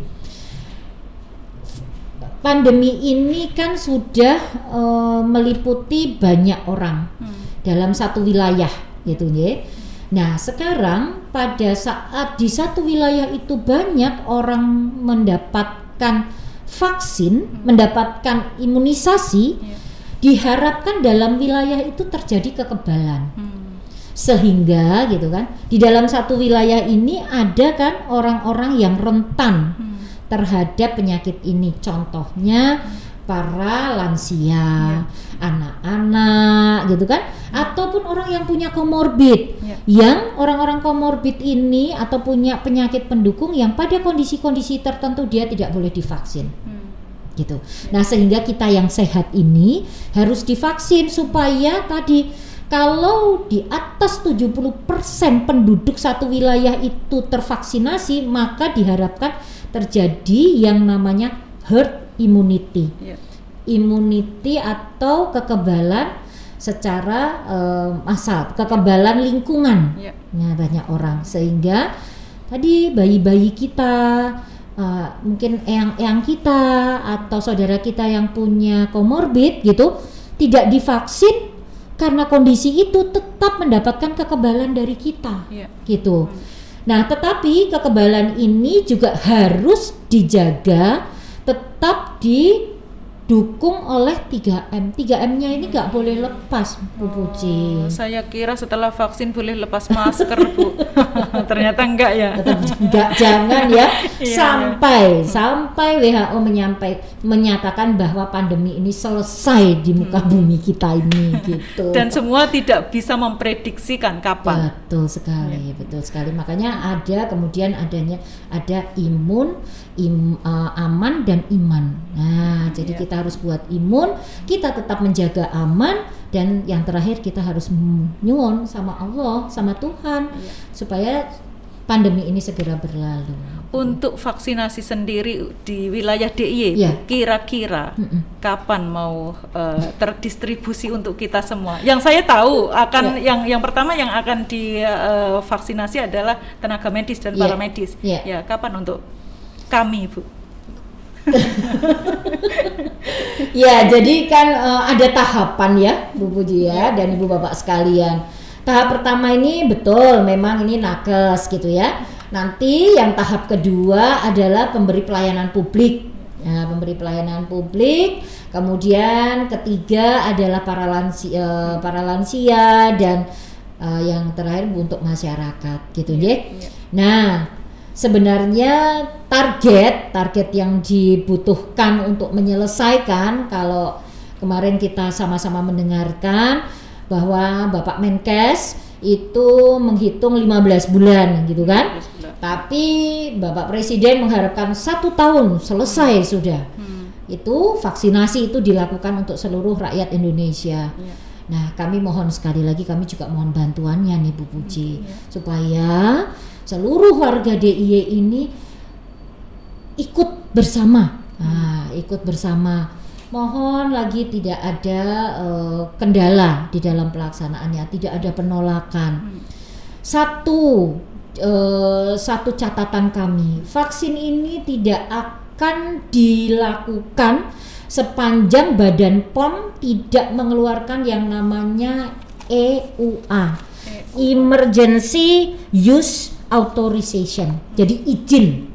pandemi ini kan sudah um, meliputi banyak orang hmm. dalam satu wilayah gitu ya Nah, sekarang pada saat di satu wilayah itu banyak orang mendapatkan vaksin, hmm. mendapatkan imunisasi, yeah. diharapkan dalam wilayah itu terjadi kekebalan. Hmm. Sehingga gitu kan, di dalam satu wilayah ini ada kan orang-orang yang rentan hmm. terhadap penyakit ini. Contohnya hmm para lansia, anak-anak gitu kan, ataupun orang yang punya komorbid, ya. yang orang-orang komorbid ini atau punya penyakit pendukung yang pada kondisi-kondisi tertentu dia tidak boleh divaksin. Hmm. Gitu. Nah, sehingga kita yang sehat ini harus divaksin supaya tadi kalau di atas 70% penduduk satu wilayah itu tervaksinasi, maka diharapkan terjadi yang namanya herd immunity. Yeah. Immunity atau kekebalan secara uh, massal, kekebalan lingkungan. Yeah. Nah, banyak orang sehingga tadi bayi-bayi kita uh, mungkin eyang-eyang kita atau saudara kita yang punya komorbid gitu tidak divaksin karena kondisi itu tetap mendapatkan kekebalan dari kita yeah. gitu. Hmm. Nah, tetapi kekebalan ini juga harus dijaga tetap di didukung oleh 3M. 3M-nya ini nggak boleh lepas, Bu Puji. Oh, saya kira setelah vaksin boleh lepas masker, Bu. Ternyata enggak ya. Enggak jangan ya Iya, sampai sampai WHO menyampai menyatakan bahwa pandemi ini selesai di muka bumi kita ini gitu. Hmm. Dan semua tidak bisa memprediksikan kapan. Betul sekali, betul sekali. Makanya ada kemudian adanya ada imun, im, eh, aman dan iman. Nah, jadi Iya. kita harus buat imun, kita tetap menjaga aman dan yang terakhir kita harus nyuwun sama Allah, sama Tuhan Iya. supaya pandemi ini segera berlalu. Untuk vaksinasi sendiri di wilayah DIY, Iya. kira-kira Mm-mm. kapan mau eh, terdistribusi untuk kita semua? Yang saya tahu akan Iya. yang yang pertama yang akan divaksinasi adalah tenaga medis dan Iya. paramedis. Iya. Ya, kapan untuk kami, Bu? Ya, jadi kan eh, ada tahapan ya, Bu Puji ya dan Ibu Bapak sekalian. Tahap pertama ini betul, memang ini nakes gitu ya. Nanti yang tahap kedua adalah pemberi pelayanan publik. Ya, pemberi pelayanan publik. Kemudian ketiga adalah para lansia, para lansia dan eh, yang terakhir untuk masyarakat gitu ya. Iya. Nah, sebenarnya target target yang dibutuhkan untuk menyelesaikan kalau kemarin kita sama-sama mendengarkan bahwa Bapak Menkes itu menghitung 15 bulan gitu kan 15 bulan. tapi Bapak Presiden mengharapkan satu tahun selesai sudah Hmm. itu vaksinasi itu dilakukan untuk seluruh rakyat Indonesia Iya. Nah, kami mohon sekali lagi kami juga mohon bantuannya nih Bu Puji Iya. supaya seluruh warga DIY ini ikut bersama. Nah, ikut bersama. Mohon lagi tidak ada eh, kendala di dalam pelaksanaannya, tidak ada penolakan. Satu eh, satu catatan kami, vaksin ini tidak akan dilakukan sepanjang Badan POM tidak mengeluarkan yang namanya EUA, Emergency Use Authorization. Jadi izin.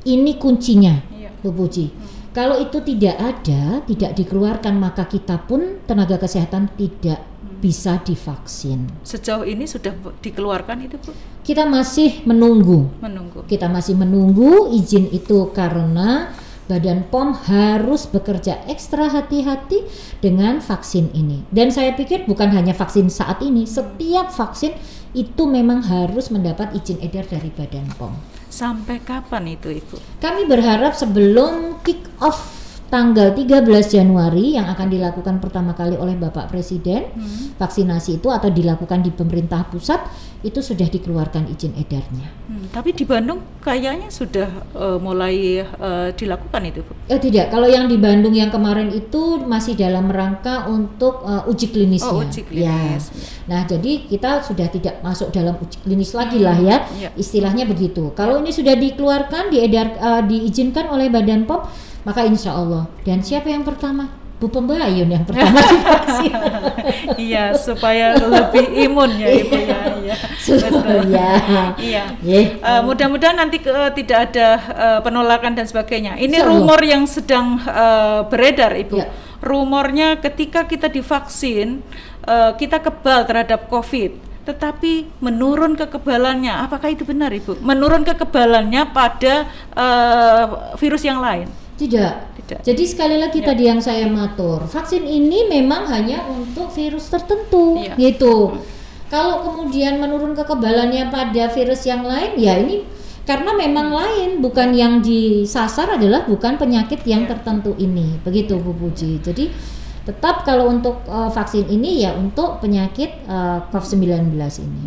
Ini kuncinya, Iya. Bu Puji. Kalau itu tidak ada, tidak dikeluarkan, maka kita pun tenaga kesehatan tidak bisa divaksin. Sejauh ini sudah dikeluarkan itu, Bu? Kita masih menunggu. Menunggu. Kita masih menunggu izin itu karena Badan POM harus bekerja ekstra hati-hati dengan vaksin ini. Dan saya pikir bukan hanya vaksin saat ini, setiap vaksin itu memang harus mendapat izin edar dari Badan POM. Sampai kapan itu, Ibu? Kami berharap sebelum kick off tanggal 13 Januari yang akan dilakukan pertama kali oleh Bapak Presiden, Hmm. vaksinasi itu atau dilakukan di pemerintah pusat itu sudah dikeluarkan izin edarnya. Hmm, tapi di Bandung kayaknya sudah eh, mulai eh, dilakukan itu, Bu. Eh tidak, kalau yang di Bandung yang kemarin itu masih dalam rangka untuk uh, uji klinisnya. Oh, uji klinis. Ya. Nah, jadi kita sudah tidak masuk dalam uji klinis lagi lah ya. Iya. Istilahnya begitu. Kalau ini sudah dikeluarkan, diedar, uh, diizinkan oleh Badan POM, maka insya Allah. Dan siapa yang pertama? Bu Pembayun yang pertama divaksin. iya, supaya lebih imun ya, Ibu ya. Iya. Betul. ya. Iya. Eh, mudah-mudahan nanti ke- tidak ada eh, penolakan dan sebagainya. Ini Insya Allah. rumor yang sedang eh, beredar, Ibu. Ya. Rumornya ketika kita divaksin, eh, kita kebal terhadap COVID. Tetapi menurun kekebalannya, apakah itu benar, Ibu? Menurun kekebalannya pada eh, virus yang lain? Tidak. Tidak. Jadi sekali lagi Ya. tadi yang saya matur, vaksin ini memang hanya untuk virus tertentu, Iya. gitu. Kalau kemudian menurun kekebalannya pada virus yang lain, ya ini karena memang lain, bukan yang disasar adalah bukan penyakit yang Iya. tertentu ini, begitu Bu Puji. Jadi tetap kalau untuk eh, vaksin ini ya untuk penyakit eh, COVID-19 ini.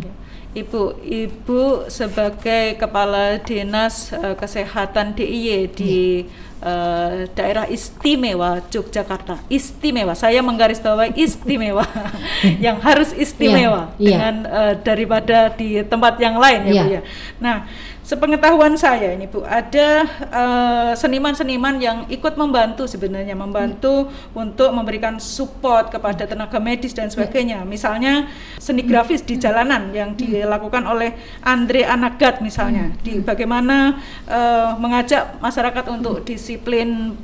Ibu, Ibu sebagai Kepala Dinas eh, Kesehatan DIY di eh, daerah istimewa Yogyakarta, istimewa. Saya menggarisbawahi istimewa, yang harus istimewa Iya, iya. dengan eh, daripada di tempat yang lain ya Bu Iya. ya. Nah, sepengetahuan saya ini Bu, ada uh, seniman-seniman yang ikut membantu sebenarnya membantu hmm. untuk memberikan support kepada tenaga medis dan sebagainya. Misalnya seni grafis di jalanan yang dilakukan oleh Andre Anagat misalnya, di bagaimana uh, mengajak masyarakat untuk disiplin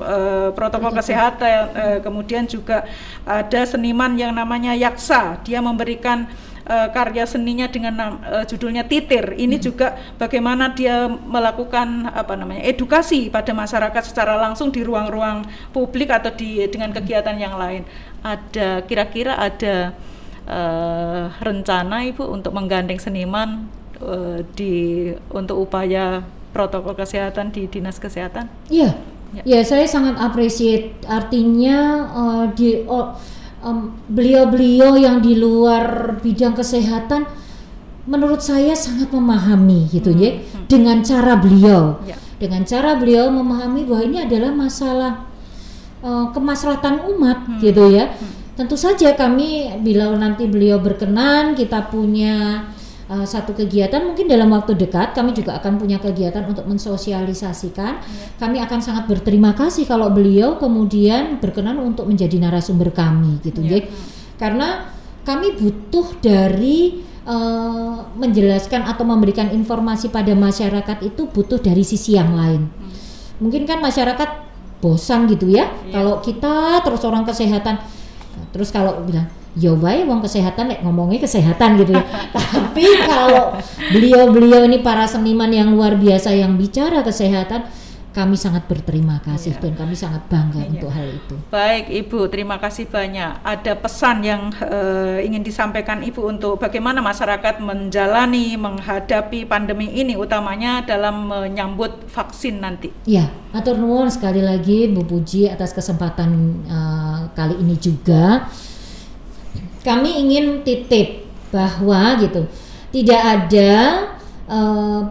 uh, protokol kesehatan. Uh, kemudian juga ada seniman yang namanya Yaksa, dia memberikan uh, karya seninya dengan uh, judulnya Titir. Ini hmm. juga bagaimana dia melakukan apa namanya edukasi pada masyarakat secara langsung di ruang-ruang publik atau di dengan kegiatan yang lain. Ada kira-kira ada uh, rencana Ibu untuk menggandeng seniman uh, di untuk upaya protokol kesehatan di dinas kesehatan? Iya. Ya. ya, saya sangat appreciate artinya uh, di oh, beliau-beliau um, yang di luar bidang kesehatan menurut saya sangat memahami gitu hmm. ya hmm. dengan cara beliau ya. dengan cara beliau memahami bahwa ini adalah masalah uh, kemaslahatan umat hmm. gitu ya hmm. tentu saja kami bila nanti beliau berkenan kita punya uh, satu kegiatan mungkin dalam waktu dekat kami juga akan punya kegiatan untuk mensosialisasikan. Ya. Kami akan sangat berterima kasih kalau beliau kemudian berkenan untuk menjadi narasumber kami gitu ya. Karena kami butuh dari uh, menjelaskan atau memberikan informasi pada masyarakat itu butuh dari sisi yang lain. Hmm. Mungkin kan masyarakat bosan gitu ya, ya. kalau kita terus orang kesehatan terus kalau bilang ya baik wong kesehatan nek ngomongnya kesehatan gitu ya. Tapi kalau beliau-beliau ini para seniman yang luar biasa yang bicara kesehatan kami sangat berterima kasih ya. dan kami sangat bangga ya. untuk hal itu. Baik Ibu, terima kasih banyak. Ada pesan yang uh, ingin disampaikan Ibu untuk bagaimana masyarakat menjalani menghadapi pandemi ini utamanya dalam menyambut vaksin nanti. Ya, atur nuwun sekali lagi Bu Puji atas kesempatan uh, kali ini juga kami ingin titip bahwa gitu tidak ada uh,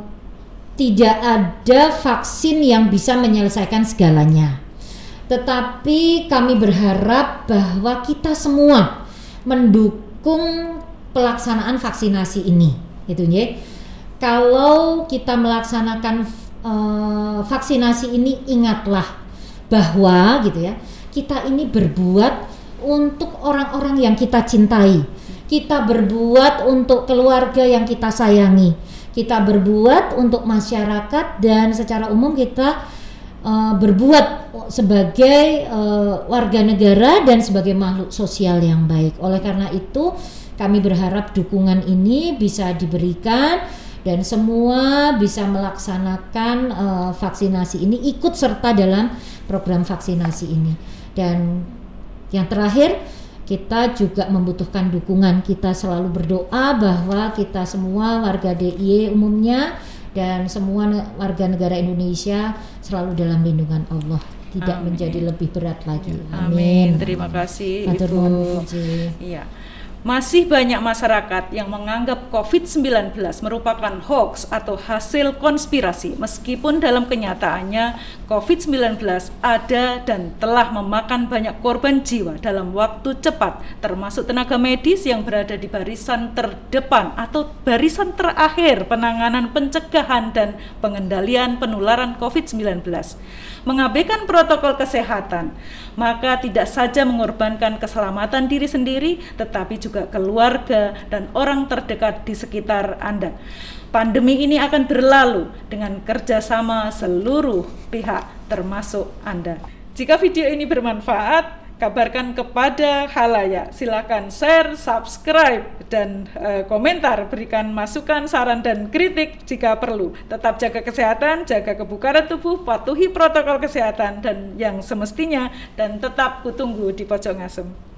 tidak ada vaksin yang bisa menyelesaikan segalanya. Tetapi kami berharap bahwa kita semua mendukung pelaksanaan vaksinasi ini, gitu ya. Kalau kita melaksanakan uh, vaksinasi ini ingatlah bahwa gitu ya, kita ini berbuat untuk orang-orang yang kita cintai. Kita berbuat untuk keluarga yang kita sayangi. Kita berbuat untuk masyarakat dan secara umum kita uh, berbuat sebagai uh, warga negara dan sebagai makhluk sosial yang baik. Oleh karena itu, kami berharap dukungan ini bisa diberikan dan semua bisa melaksanakan uh, vaksinasi ini ikut serta dalam program vaksinasi ini dan yang terakhir, kita juga membutuhkan dukungan. Kita selalu berdoa bahwa kita semua warga DIY umumnya dan semua warga negara Indonesia selalu dalam lindungan Allah tidak Amin. menjadi lebih berat lagi. Amin. Amin. Terima kasih Ibu. Iya. Masih banyak masyarakat yang menganggap COVID-19 merupakan hoax atau hasil konspirasi, meskipun dalam kenyataannya COVID-19 ada dan telah memakan banyak korban jiwa dalam waktu cepat, termasuk tenaga medis yang berada di barisan terdepan atau barisan terakhir penanganan pencegahan dan pengendalian penularan COVID-19 mengabaikan protokol kesehatan, maka tidak saja mengorbankan keselamatan diri sendiri, tetapi juga keluarga dan orang terdekat di sekitar Anda. Pandemi ini akan berlalu dengan kerjasama seluruh pihak, termasuk Anda. Jika video ini bermanfaat, kabarkan kepada halayak. Silakan share, subscribe, dan e, komentar. Berikan masukan, saran, dan kritik jika perlu. Tetap jaga kesehatan, jaga kebugaran tubuh, patuhi protokol kesehatan dan yang semestinya, dan tetap kutunggu di pojok ngasem.